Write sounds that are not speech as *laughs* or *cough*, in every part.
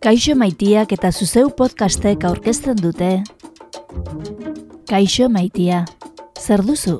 Kaixo maitiak eta zuzeu podcastek aurkezten dute. Kaixo maitia, zer duzu?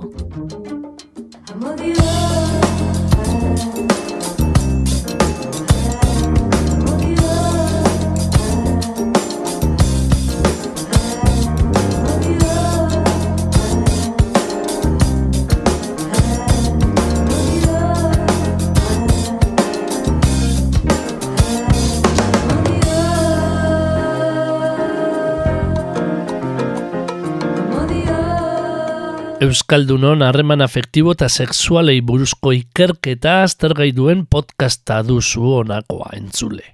Euskaldunon harreman afektibo eta sexualei buruzko ikerketa aztergai duen podcasta duzu honakoa entzule.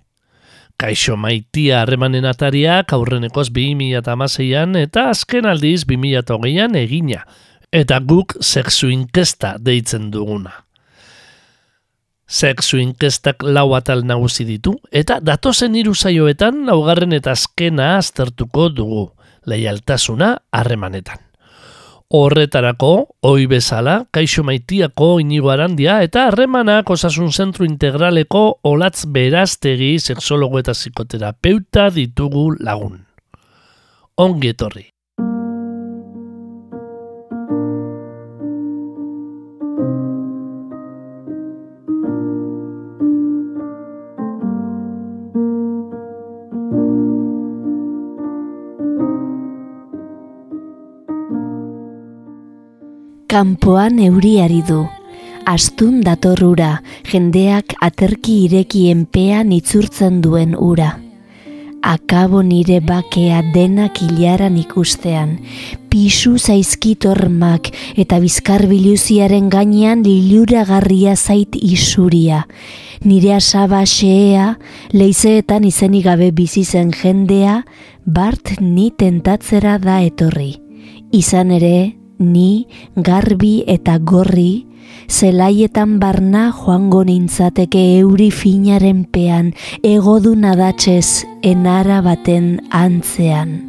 Kaixo maitia harremanen atariak aurrenekoz 2006an eta azken aldiz 2008an egina, eta guk sexu inkesta deitzen duguna. Sexu inkestak lau atal nagusi ditu, eta datozen hiru saioetan laugarren eta azkena aztertuko dugu, leialtasuna harremanetan. Horretarako, oi bezala, kaixo maitiako inigo arandia eta harremanak osasun zentru integraleko olatz beraztegi seksologo eta psikoterapeuta ditugu lagun. Ongi etorri. Kanpoan euriari du. Astun datorrura, jendeak aterki ireki enpean itzurtzen duen ura. Akabo nire bakea denak hilaran ikustean, pisu zaizkitormak eta bizkarbiluziaren gainean liluragarria zait isuria. Nire asaba xeea, leizeetan izenik gabe bizi zen jendea, bart ni tentatzera da etorri. Izan ere, ni garbi eta gorri, zelaietan barna joango nintzateke euri finaren pean, egodu nadatzez enara baten antzean.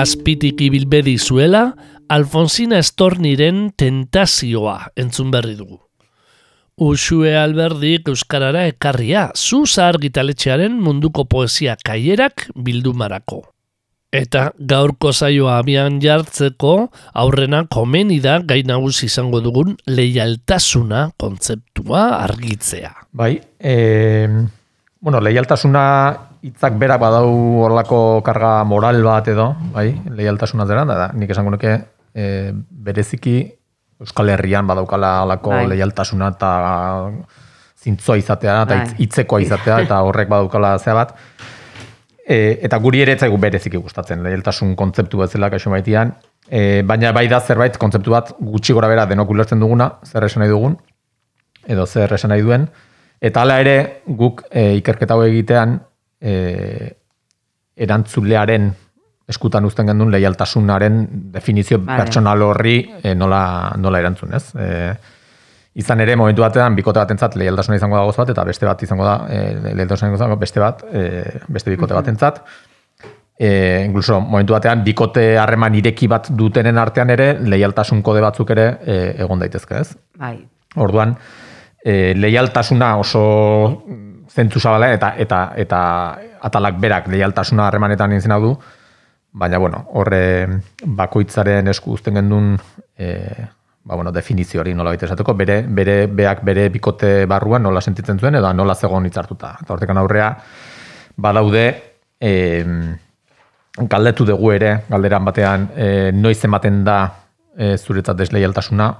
Azpitik ibilbedi zuela, Alfonsina Estorniren tentazioa entzun berri dugu. Usue alberdik Euskarara ekarria, zuza argitaletxearen munduko poesia kaierak bildumarako. Eta gaurko zaioa abian jartzeko aurrena komeni da gai nagusi izango dugun leialtasuna kontzeptua argitzea. Bai, e, bueno, leialtasuna hitzak berak badau horlako karga moral bat edo, bai, leialtasuna zera, da, nik esango nuke e, bereziki Euskal Herrian badaukala alako bai. leialtasuna eta zintzoa izatea, eta bai. hitzekoa izatea, eta horrek badaukala zea bat. E, eta guri ere etzaigu bereziki gustatzen, leialtasun kontzeptu bezala kaixo maitian, e, baina bai da zerbait kontzeptu bat gutxi gora bera denok ulertzen duguna, zer esan nahi dugun, edo zer esan nahi duen, eta hala ere guk e, ikerketa egitean e, erantzulearen eskutan uzten gendun leialtasunaren definizio vale. pertsonal horri e, nola, nola erantzun, ez? E, izan ere, momentu batean, bikote bat entzat leialtasuna izango da bat, eta beste bat izango da, e, leialtasuna izango da, beste bat, e, beste bikote bat entzat. E, incluso, momentu batean, bikote harreman ireki bat dutenen artean ere, leialtasun kode batzuk ere e, egon daitezke, ez? Bai. Orduan, e, leialtasuna oso zentzu zabala eta eta eta atalak berak leialtasuna harremanetan izen du, baina bueno, horre bakoitzaren esku uzten gendun e, ba, bueno, definizio hori nola baita esateko, bere, bere beak bere bikote barruan nola sentitzen zuen, edo nola zegoen hitzartuta. Eta hortekan aurrea, badaude, e, galdetu dugu ere, galderan batean, e, noiz ematen da e, zuretzat desleialtasuna,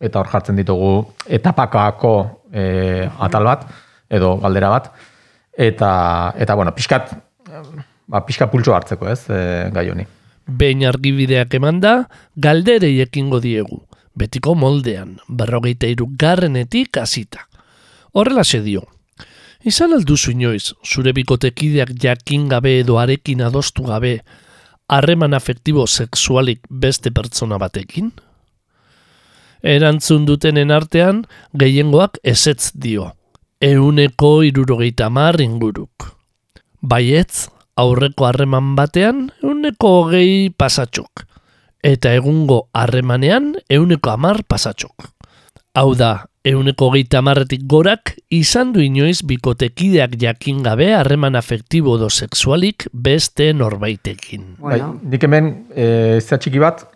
eta hor jartzen ditugu etapakako e, atal bat, edo galdera bat eta eta bueno, pixkat ba pixka pultxo hartzeko, ez, e, gai honi. Behin argibideak emanda, galderei ekingo diegu, betiko moldean, berrogeita garrenetik hasita. Horrela dio. Izan alduzu inoiz, zure bikotekideak jakin gabe edo arekin adostu gabe, harreman afektibo sexualik beste pertsona batekin? Erantzun dutenen artean, gehiengoak esetz dio. Euneko irurogeita mar inguruk. Baietz, aurreko harreman batean, euneko hogei pasatxok. Eta egungo harremanean, euneko amar pasatxok. Hau da, euneko geita marretik gorak, izan du inoiz bikotekideak jakin gabe harreman afektibo do sexualik beste norbaitekin. Bueno. Bai, nik hemen, e, txiki bat,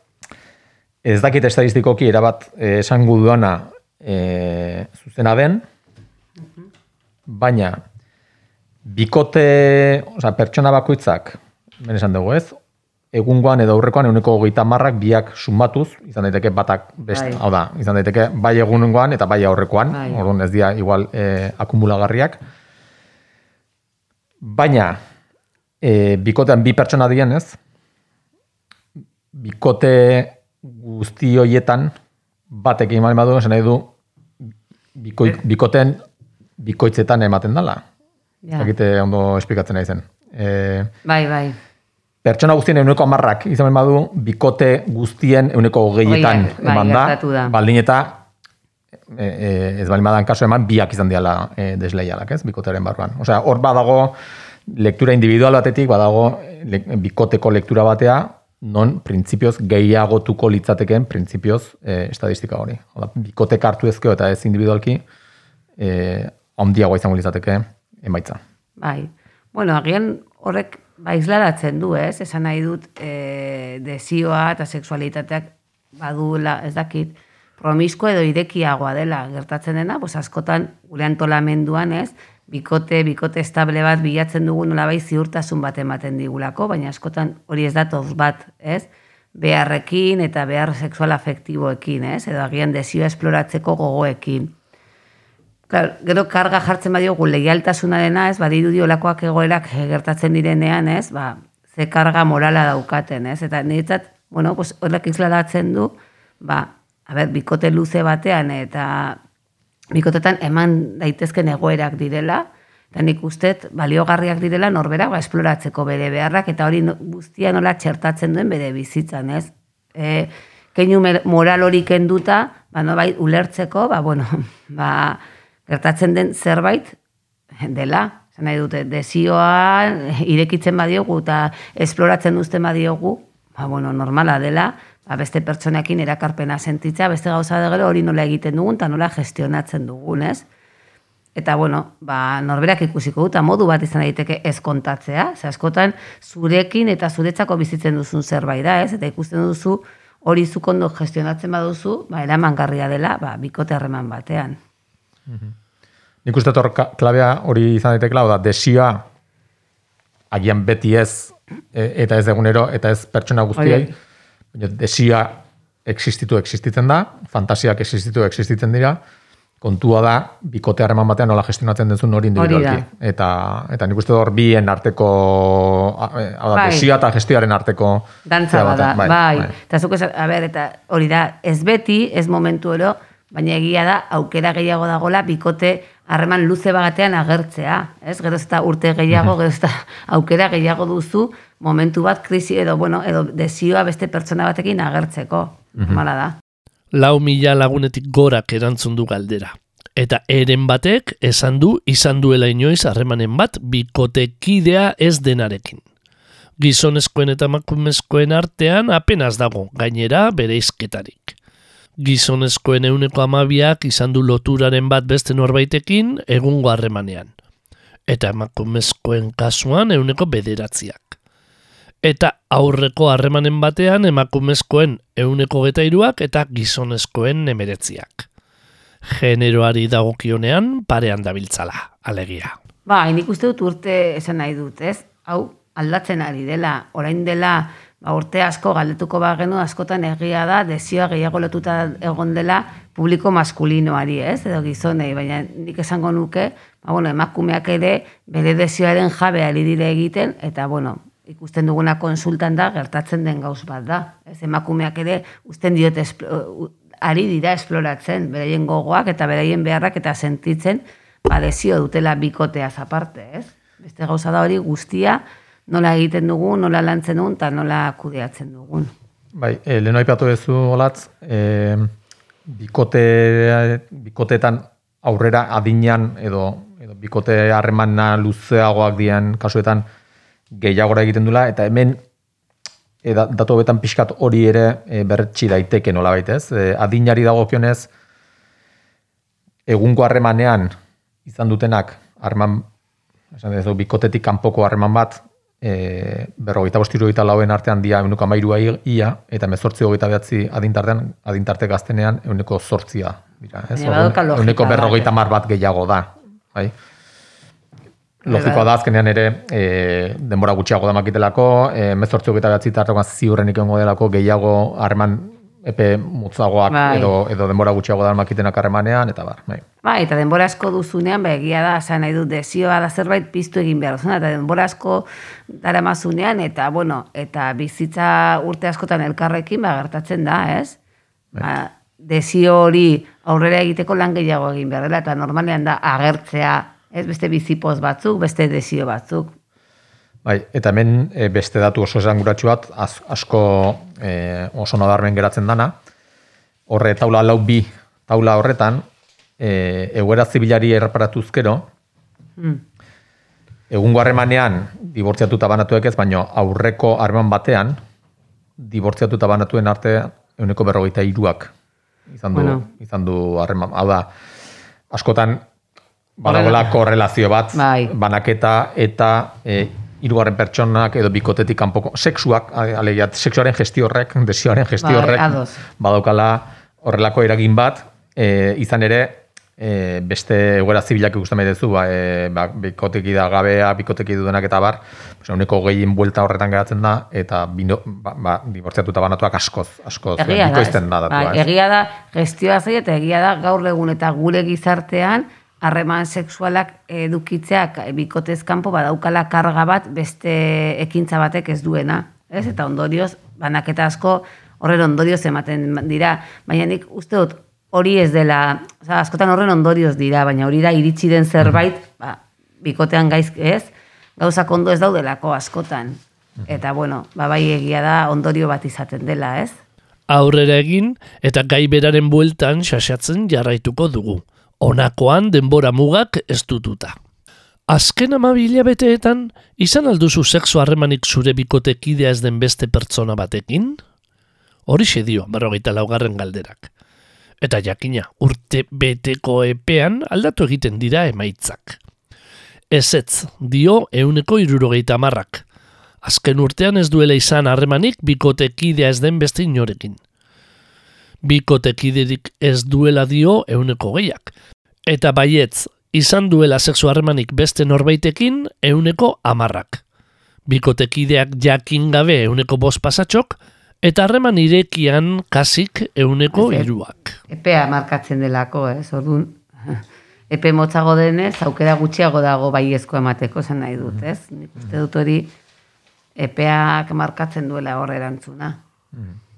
ez dakit estadistikoki erabat e, esan guduana e, zuzena den, baina bikote, oza, pertsona bakoitzak, ben esan dugu ez, egungoan edo aurrekoan eguneko hogeita marrak biak sumatuz, izan daiteke batak best, bai. hau da, izan daiteke bai egungoan eta bai aurrekoan, bai. orduan ez dira igual e, akumulagarriak. Baina, e, bikotean bi pertsona dien ez, bikote guzti hoietan batek egin badu, esan nahi du, bikoit, eh. bikoten bikoitzetan ematen dela. Ja. ondo esplikatzen nahi zen. E, bai, bai pertsona guztien euneko amarrak izan badu, bikote guztien euneko hogeietan bai, eman da, baldin eta e, e, ez bali madan kaso eman biak izan diala e, desleialak, ez, bikotearen barruan. Osea, hor badago lektura individual batetik, badago bikoteko lektura batea, non printzipioz gehiagotuko litzateken printzipioz e, estadistika hori. Oda, bikotek hartu ezkeo eta ez individualki e, ondiagoa izango litzateke emaitza. Bai. Bueno, agian horrek ba, izlaratzen du, ez? Esan nahi dut, e, desioa eta sexualitateak badula, ez dakit, promisko edo irekiagoa dela gertatzen dena, pues askotan gure antolamenduan, ez? Bikote, bikote estable bat bilatzen dugu nola bai ziurtasun bat ematen digulako, baina askotan hori ez datoz bat, ez? Beharrekin eta behar sexual afektiboekin, ez? Edo agian desioa esploratzeko gogoekin. Klar, gero karga jartzen badiogu leialtasuna dena, ez, badiru diolakoak egoerak gertatzen direnean, ez, ba, ze karga morala daukaten, ez, eta niretzat, bueno, pues, horrek izladatzen du, ba, a ber, bikote luze batean, eta bikotetan eman daitezken egoerak direla, eta nik ustet baliogarriak direla norbera ba, esploratzeko bere beharrak, eta hori guztia nola txertatzen duen bere bizitzan, ez. E, keinu moral hori kenduta, ba, no, bai, ulertzeko, ba, bueno, *laughs* ba, gertatzen den zerbait dela. Zena nahi dute, desioa irekitzen badiogu eta esploratzen duzten badiogu, ba, bueno, normala dela, ba, beste pertsonekin erakarpena sentitza, beste gauza da gero hori nola egiten dugun eta nola gestionatzen dugun, ez? Eta, bueno, ba, norberak ikusiko dut, modu bat izan daiteke ez kontatzea, ze askotan zurekin eta zuretzako bizitzen duzun zerbait da, ez? Eta ikusten duzu hori zukondo gestionatzen baduzu, ba, eramangarria dela, ba, bikote harreman batean. Nik uste tor klabea hori izan daiteke da desioa agian beti ez e, eta ez egunero eta ez pertsona guztiei. Baina desioa existitu existitzen da, fantasiak existitu existitzen dira. Kontua da bikote harreman batean nola gestionatzen denzun hori individualki. Eta eta nik uste hor bien arteko e, hau da bai. eta gestioaren arteko dantza da. Bai. bai. bai. Eta zuko a ber eta hori da ez beti, ez momentu ero baina egia da aukera gehiago dagola bikote harreman luze bagatean agertzea, ez? Gero ez urte gehiago, gero ez aukera gehiago duzu momentu bat krisi edo, bueno, edo desioa beste pertsona batekin agertzeko, mala da. Lau mila lagunetik gorak erantzun du galdera. Eta eren batek esan du izan duela inoiz harremanen bat bikotekidea ez denarekin. Gizonezkoen eta makumezkoen artean apenas dago, gainera bere izketarik gizonezkoen euneko amabiak izan du loturaren bat beste norbaitekin egungo harremanean. Eta emakumezkoen kasuan euneko bederatziak. Eta aurreko harremanen batean emakumezkoen euneko getairuak eta gizonezkoen emeretziak. Generoari dagokionean parean dabiltzala, alegia. Ba, nik uste dut urte esan nahi dut, ez? Hau, aldatzen ari dela, orain dela ba, urte asko galdetuko bagenu askotan egia da desioa gehiago lotuta egon dela publiko maskulinoari, ez? Edo gizonei, baina nik esango nuke, ba, bueno, emakumeak ere bere desioaren jabe ari dire egiten eta bueno, ikusten duguna konsultan da gertatzen den gauz bat da. Ez emakumeak ere usten diote ari dira esploratzen, beraien gogoak eta beraien beharrak eta sentitzen ba, desio dutela bikotea aparte, ez? Beste gauza da hori guztia, nola egiten dugun, nola lantzen dugun, eta nola kudeatzen dugun. Bai, e, leheno aipatu duzu olatz, e, bikote, bikotetan aurrera adinean edo, edo bikote harremana luzeagoak dian kasuetan gehiagora egiten dula, eta hemen e, da- datu hobetan pixkat hori ere e, bertsi daiteke nola baitez. E, adinari dagokionez, egungo harremanean izan dutenak harreman, esan ez du, bikotetik kanpoko harreman bat, e, berrogeita bost hirurogeita lauen artean dia euneko amairua ia, eta mezortzi hogeita behatzi adintartean, adintarte gaztenean euneko zortzia. Dira, ez? Euneko bat, berrogeita eh? mar bat gehiago da. Bai? Logikoa da azkenean ere e, denbora gutxiago da makitelako, e, mezortzi hogeita behatzi tartekoan ziurrenik egongo delako gehiago harreman epe mutzagoak Bai. edo, edo denbora gutxiago da makitenak harremanean, eta bar. Bai. Ba, eta denbora asko duzunean, ba, egia da, esan nahi dut, desioa da zerbait piztu egin behar duzuna, eta denbora asko daramazunean, eta, bueno, eta bizitza urte askotan elkarrekin, ba, gertatzen da, ez? Ba, desio hori aurrera egiteko lan gehiago egin behar dela, eta normalean da agertzea, ez beste bizipoz batzuk, beste desio batzuk. Bai, eta hemen e, beste datu oso esanguratsu bat, az, asko e, oso nadarmen geratzen dana. Horre taula lau bi taula horretan, e, egoera zibilari erreparatuzkero, Hmm. egungo harremanean dibortziatuta banatuek ez, baino aurreko harreman batean, dibortziatuta banatuen arte euneko berrogeita iruak izan du, Bueno. izan du harreman. Hau da, askotan badagoela korrelazio bat, Bai. banaketa eta e, hirugarren pertsonak edo bikotetik kanpoko sexuak, alegia, sexuaren gestio horrek, desioaren gestio Bai, badaukala horrelako eragin bat, e, izan ere, e, beste egoera zibilak ikusten bai ba, e, ba, bikoteki da gabea, bikoteki duenak eta bar, pues, uneko gehien buelta horretan geratzen da, eta bino, ba, ba, dibortziatuta banatuak askoz, askoz, Egia da, da datua. Ez? egia da, gestioa zaila eta egia da gaur egun eta gure gizartean harreman sexualak edukitzeak eh, bikotez kanpo badaukala karga bat beste ekintza batek ez duena. Ez? Eta ondorioz, banaketa asko horren ondorioz ematen dira. Baina nik uste dut hori ez dela, oza, askotan horren ondorioz dira, baina hori da iritsi den zerbait, ba, bikotean gaizk ez, gauzak ondo ez daudelako askotan. Eta bueno, ba, bai egia da ondorio bat izaten dela, ez? aurrera egin eta gai beraren bueltan xaxatzen jarraituko dugu. Honakoan denbora mugak ez dututa. Azken amabila beteetan, izan alduzu sexu harremanik zure bikotekidea ez den beste pertsona batekin? Horixe dio, berrogeita laugarren galderak. Eta jakina, urte beteko epean aldatu egiten dira emaitzak. Ezetz, dio euneko irurogeita marrak. Azken urtean ez duela izan harremanik bikotekidea ez den beste inorekin. Bikotekiderik ez duela dio euneko gehiak. Eta baietz, izan duela sexu harremanik beste norbaitekin euneko amarrak. Bikotekideak jakin gabe euneko bost pasatxok, eta harreman irekian kasik euneko iruak. epea markatzen delako, ez? Orduan, *laughs* epe motzago denez, aukera gutxiago dago baiezko emateko esan nahi dut, ez? Nik uste dut hori epeak markatzen duela hor erantzuna. Mugak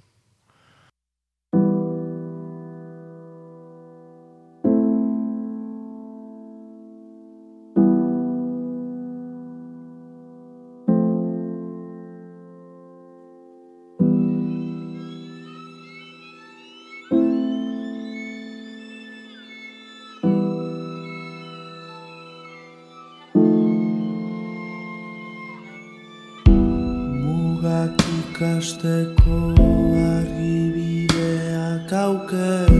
ikasteko argibideak aukera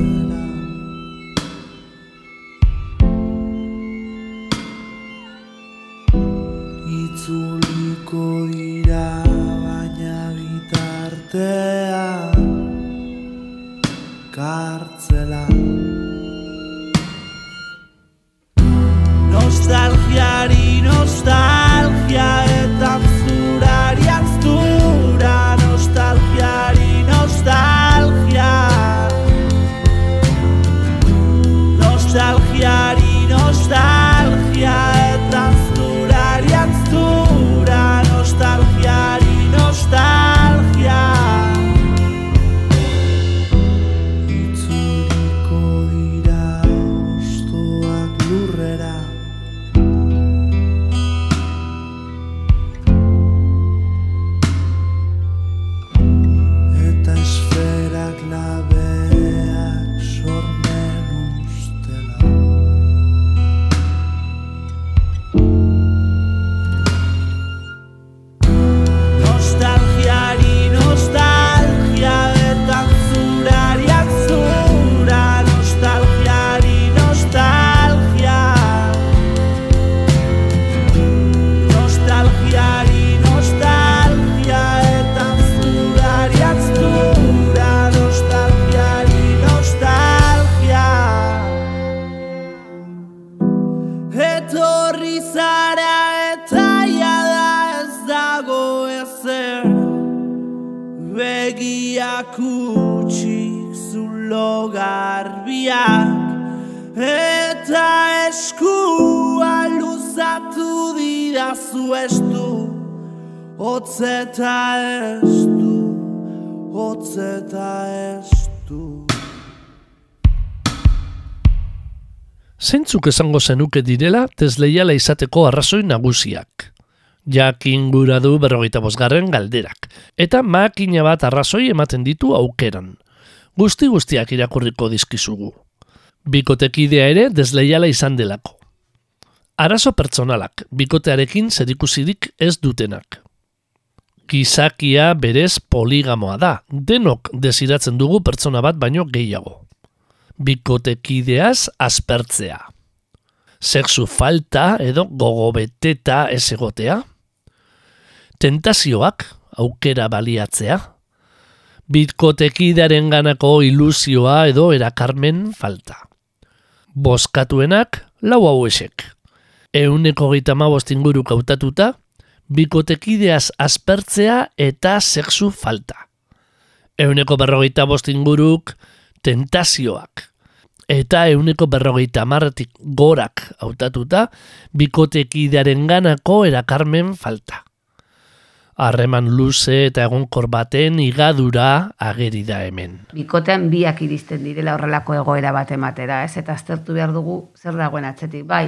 Begiak utxik zulo garbiak Eta eskua luzatu didazu estu Hotzeta estu, hotzeta estu Zeintzuk esango zenuke direla desleiala izateko arrazoi nagusiak. Jakin gura du berrogeita bosgarren galderak, eta makina bat arrazoi ematen ditu aukeran. Guzti guztiak irakurriko dizkizugu. Bikotekidea ere desleiala izan delako. Arazo pertsonalak, bikotearekin zerikusirik ez dutenak. Gizakia berez poligamoa da, denok desiratzen dugu pertsona bat baino gehiago bikotekideaz aspertzea. Sexu falta edo gogobeteta ez egotea. Tentazioak aukera baliatzea. Bikotekidearen ganako ilusioa edo erakarmen falta. Boskatuenak lau hauesek. Euneko gita inguru kautatuta, bikotekideaz aspertzea eta sexu falta. Euneko berrogeita bostinguruk tentazioak. Eta euneko berrogeita marretik gorak hautatuta, bikotekidearen ganako erakarmen falta. Harreman luze eta egonkor baten igadura ageri da hemen. Bikotean biak iristen direla horrelako egoera bat ematera, ez? Eta aztertu behar dugu zer dagoen atzetik. Bai,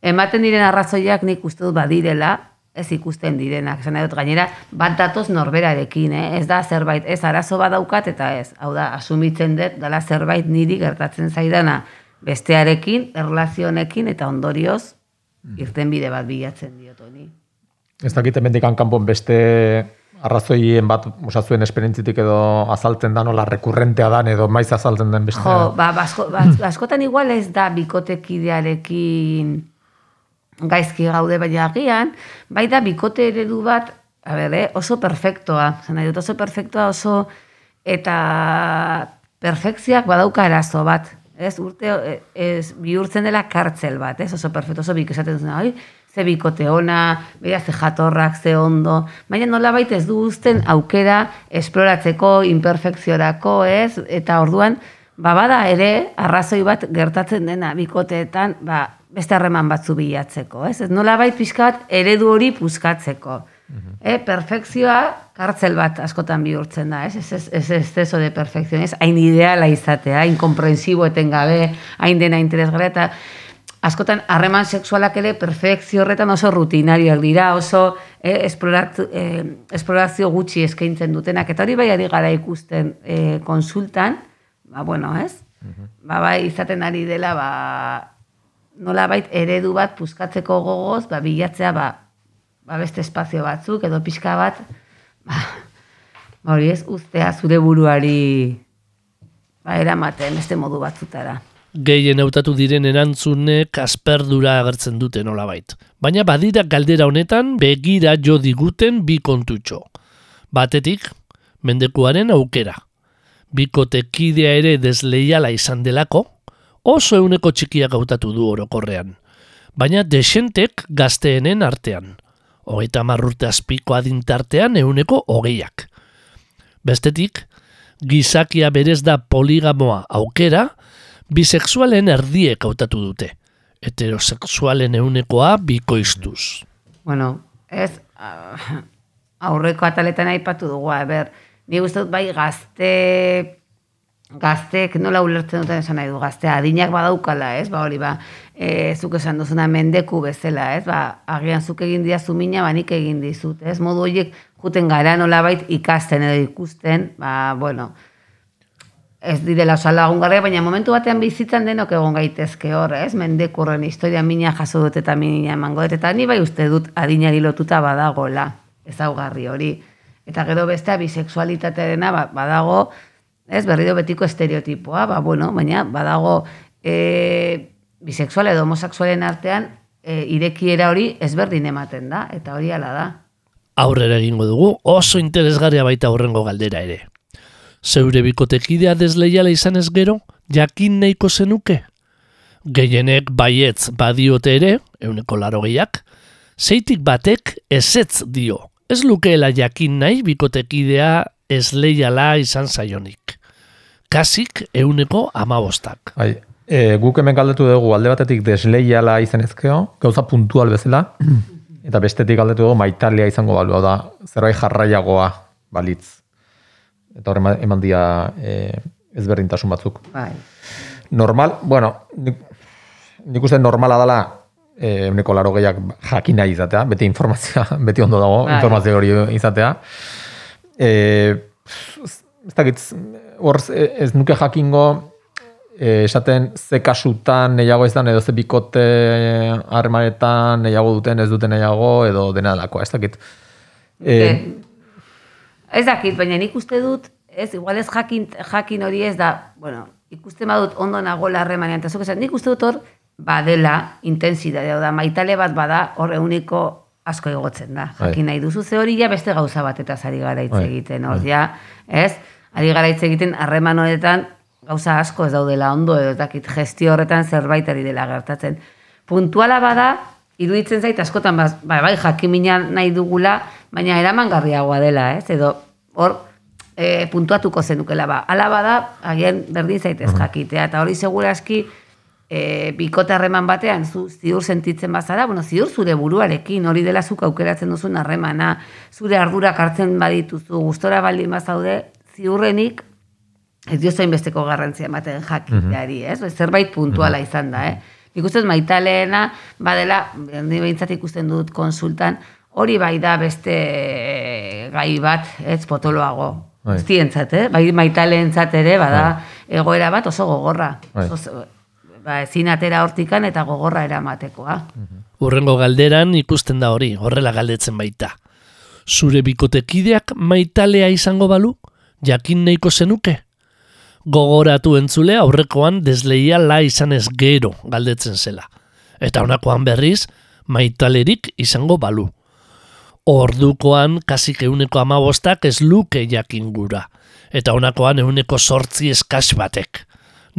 ematen diren arrazoiak nik uste dut badirela, ez ikusten direnak. Esan dut gainera, bat datoz norberarekin, eh? ez da zerbait, ez arazo badaukat eta ez. Hau da, asumitzen dut, dala zerbait niri gertatzen zaidana bestearekin, erlazionekin eta ondorioz, irten bide bat bilatzen diot honi. Ez dakit emendikan kanpon beste arrazoien bat osazuen esperientzitik edo azaltzen da nola rekurrentea dan edo maiz azaltzen den beste. Jo, ba, basko, ba, askotan igual ez da bikotekidearekin gaizki gaude baina agian, bai da bikote eredu bat, a ber, eh, oso perfektoa, zena dut oso perfektoa oso, eta perfekziak badauka arazo bat, ez, urte, ez, bihurtzen dela kartzel bat, ez, oso perfekto, oso bik esaten zuen, ze bikote ona, bera ze jatorrak, ze ondo, baina nola baita ez du uzten aukera esploratzeko, imperfekziorako, ez, eta orduan, ba bada ere, arrazoi bat gertatzen dena bikoteetan, ba, beste harreman batzu bilatzeko, ez? Ez nola bai pixka bat eredu hori puzkatzeko. E, perfekzioa kartzel bat askotan bihurtzen da, ez? Ez ez, ez, ez eso de perfekzio, ez? Hain ideala izatea, inkomprensibo eten gabe, hain dena interesgarria, eta askotan harreman sexualak ere perfekzio horretan oso rutinarioak dira, oso eh, eh, esplorazio gutxi eskaintzen dutenak, eta hori bai ari gara ikusten eh, konsultan, ba, bueno, ez? Ba, bai, izaten ari dela, ba, nolabait eredu bat puskatzeko gogoz, ba, bilatzea ba, ba beste espazio batzuk edo pixka bat ba, ba hori ez ustea zure buruari ba, eramaten beste modu batzutara. Gehien hautatu diren erantzunek asperdura agertzen dute nolabait. Baina badira galdera honetan begira jo diguten bi kontutxo. Batetik, mendekuaren aukera. Bikotekidea ere desleiala izan delako, oso euneko txikiak hautatu du orokorrean, baina desentek gazteenen artean, hogeita marrurte azpiko adintartean euneko hogeiak. Bestetik, gizakia berez da poligamoa aukera, bisexualen erdiek hautatu dute, heterosexualen eunekoa bikoiztuz. Bueno, ez, ah, aurreko ataletan aipatu dugu, a ber, ni dut bai gazte gazteek nola ulertzen duten esan nahi du gaztea adinak badaukala, ez? Ba hori ba, e, zuk esan duzuna mendeku bezala, ez? Ba, agian zuk egin dia mina, ba nik egin dizut, ez? Modu horiek juten gara nolabait ikasten edo ikusten, ba, bueno, ez direla oso lagungarria, baina momentu batean bizitzan denok egon gaitezke hor, ez? Mendekurren historia mina jaso dut eta mina emango dut, eta ni bai uste dut adinari lotuta badagola, ezaugarri hori. Eta gero bestea bisexualitatearena ba, badago, ez berriro betiko estereotipoa, ba, bueno, baina badago e, bisexual edo homosexualen artean e, irekiera hori ezberdin ematen da, eta hori ala da. Aurrera egingo dugu, oso interesgarria baita aurrengo galdera ere. Zeure bikotekidea desleiala izan ez gero, jakin nahiko zenuke? Gehienek baietz badiote ere, euneko laro gehiak, zeitik batek ezetz dio. Ez lukeela jakin nahi bikotekidea ez leiala izan zaionik. Kasik euneko amabostak. Bai, e, guk hemen galdetu dugu alde batetik desleiala izan ezkeo, gauza puntual bezala, *clears throat* eta bestetik galdetu dugu maitalia izango balu, hau da, zerbait jarraiagoa balitz. Eta hor eman- dia e, ezberdintasun batzuk. Bai. Normal, bueno, nik, nik uste normala dela e, euneko laro gehiak jakin nahi izatea, beti informazioa, *laughs* beti ondo dago, Bai. informazio hori izatea. E, ez dakit, hor ez nuke jakingo e, esaten ze kasutan nahiago izan edo ze bikote harremanetan nahiago duten ez duten nahiago edo dena delakoa, ez dakit. E, Ez dakit, baina nik uste dut, ez, igual ez jakin, jakin hori ez da, bueno, ikusten badut ondo nagola harremanean, eta zuk esan, nik uste dut hor, badela, intensitatea, da, maitale bat bada, hor euniko asko egotzen da. Bai. Jakin nahi duzu, ze hori ja beste gauza bat eta ari gara hitz Bai, egiten, hor, ja, ez? Ari gara hitz egiten harreman honetan gauza asko ez daudela ondo, edo dakit gestio horretan zerbait ari dela gertatzen. Puntuala bada, iruditzen zait askotan baz, ba, bai jakimina nahi dugula, baina eramangarriagoa dela, ez? Edo hor e, puntuatuko zenukela ba. Ala bada, agian berdin zaitez jakitea, eta hori seguraski e, bikote harreman batean zu ziur sentitzen bazara, bueno, ziur zure buruarekin, hori dela zuk aukeratzen duzun harremana, zure ardurak hartzen badituzu, gustora baldin bazaude, ziurrenik ez dio besteko garrantzia ematen jakiteari, ez? Zerbait puntuala izan da, eh? Nik uste dut maitaleena, badela, ni behintzat ikusten dut konsultan, hori bai da beste gai bat, ez potoloago. Bai. Guztientzat, eh? Bai maitaleentzat ere, bada egoera bat oso gogorra. Bai. Oso, ba, ezin atera hortikan eta gogorra eramatekoa. Urrengo galderan ikusten da hori, horrela galdetzen baita. Zure bikotekideak maitalea izango balu, jakin nahiko zenuke? Gogoratu entzule aurrekoan desleiala izan ez gero galdetzen zela. Eta honakoan berriz, maitalerik izango balu. Ordukoan kasik euneko amabostak ez luke jakin gura. Eta honakoan euneko sortzi eskas batek.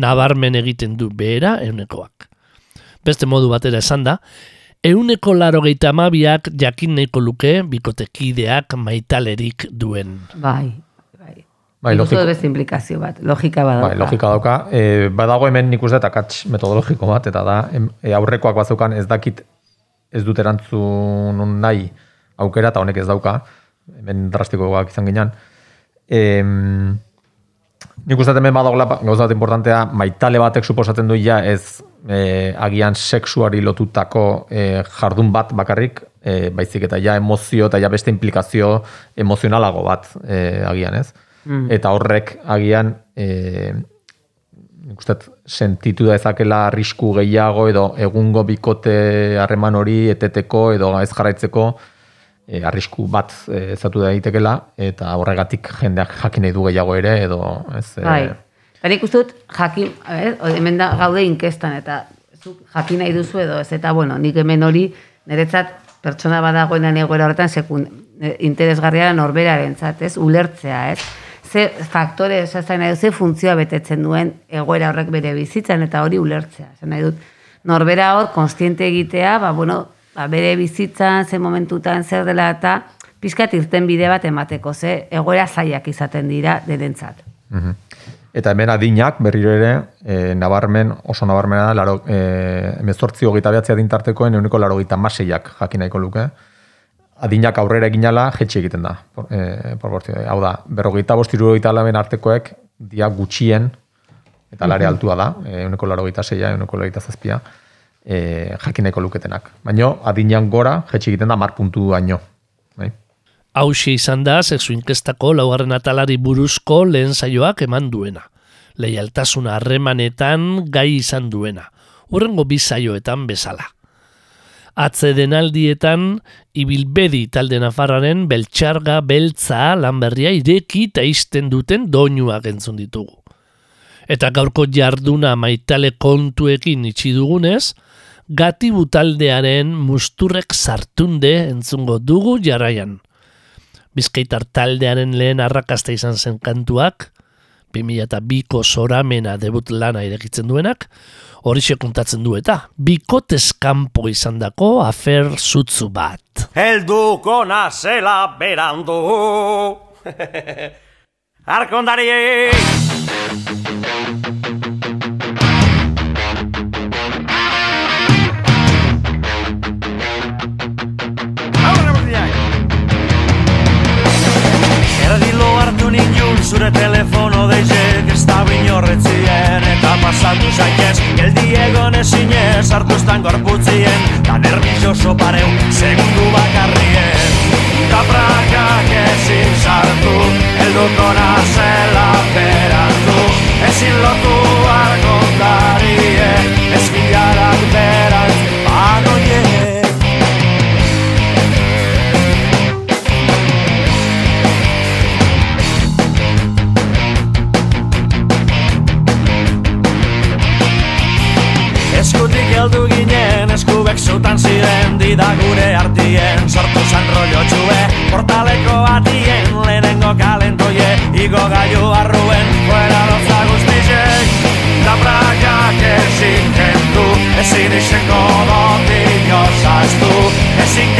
Nabarmen egiten du behera eunekoak. Beste modu batera esan da, euneko laro amabiak jakin nahiko luke bikotekideak maitalerik duen. Bai, bai. Bai, logiko. beste implikazio bat, logika badauka. Bai, logika dauka. E, badago hemen nik uste eta akats metodologiko bat, eta da, em, e, aurrekoak bazeukan ez dakit ez dut erantzun nahi aukera, eta honek ez dauka, hemen drastikoak izan ginean. E, nik uste hemen badagoela ba- gauza bat importantea, maitale batek suposatzen du ja ez e, agian sexuari lotutako e, jardun bat bakarrik, e, baizik eta ja emozio eta ja beste implikazio emozionalago bat e, agian ez. Eta horrek agian e, nik uste sentitu dezakela arrisku gehiago edo egungo bikote harreman hori eteteko edo ez jarraitzeko e, arrisku bat e, ezatu daitekela eta horregatik jendeak jakin nahi du gehiago ere edo ez e, Bai. Nik uste jakin, eh, hemen da gaude inkestan, eta zuk jakin nahi duzu edo ez, eta bueno, nik hemen hori niretzat pertsona badagoenan egoera horretan sekun, eh, interesgarria norberaren ez, ulertzea, ez? Ze faktore, esatzen nahi dut, ze funtzioa betetzen duen egoera horrek bere bizitzan, eta hori ulertzea. Esan nahi dut, norbera hor, konstiente egitea, ba, bueno, ba, bere bizitzan, ze momentutan, zer dela, eta pizkat irten bide bat emateko, ze egoera zaiak izaten dira denentzat. Mhm. Eta hemen adinak berriro ere, e, nabarmen, oso nabarmena laro, e, emezortzi hogeita behatzea dintartekoen euneko laro gita maseiak jakin nahiko luke. Adinak aurrera eginala jetxi egiten da. Por, e, proportzio. Hau da, berrogeita bost irurogeita laben artekoek dia gutxien, eta lare altua da, euneko laro gita seia, euneko laro gita zazpia, e, jakin nahiko luketenak. Baina adinak gora jetxi egiten da mar puntu baino. Bai? Hauxe izan da sexu inkestako laugarren atalari buruzko lehen saioak eman duena. Leialtasuna harremanetan gai izan duena. Urrengo bi saioetan bezala. Atzedenaldietan ibilbedi talde nafarraren beltxarga beltza lanberria ireki eta izten duten doinuak entzun ditugu. Eta gaurko jarduna maitale kontuekin itxi dugunez, gatibu taldearen musturrek sartunde entzungo dugu jarraian. Bizkaitar taldearen lehen arrakasta izan zen kantuak, 2002ko soramena debut lana irekitzen duenak, hori kontatzen du eta bikotez kanpo izan dako afer zutzu bat. Helduko nazela berandu *laughs* Arkondari zure telefono deizek ez da binorretzien eta pasatu zaitez Geldi egon ezinez hartu estan gorputzien da nervioso pareu segundu bakarrien. Da prakak ezin sartu helduko nazela berandu ezin lotu argondarie ez bilarak Dida gure artien, sortu zan rollo txue. Portaleko atien, lehenengo kalentoie Igo gaiu arruen, fuera loza guztizek Da prakak ezin kendu, ezin izenko dotik osaztu Ezin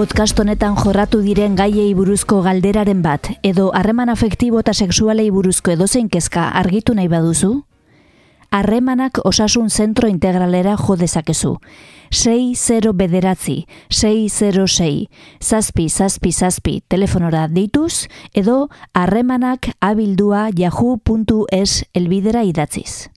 Podcast honetan jorratu diren gaiei buruzko galderaren bat edo harreman afektibo eta sexualei buruzko edozein kezka argitu nahi baduzu? Harremanak osasun zentro integralera jo dezakezu. 6 bederatzi, 606, zazpi, zazpi, zazpi, telefonora deituz, edo harremanak abildua yahoo.es elbidera idatziz.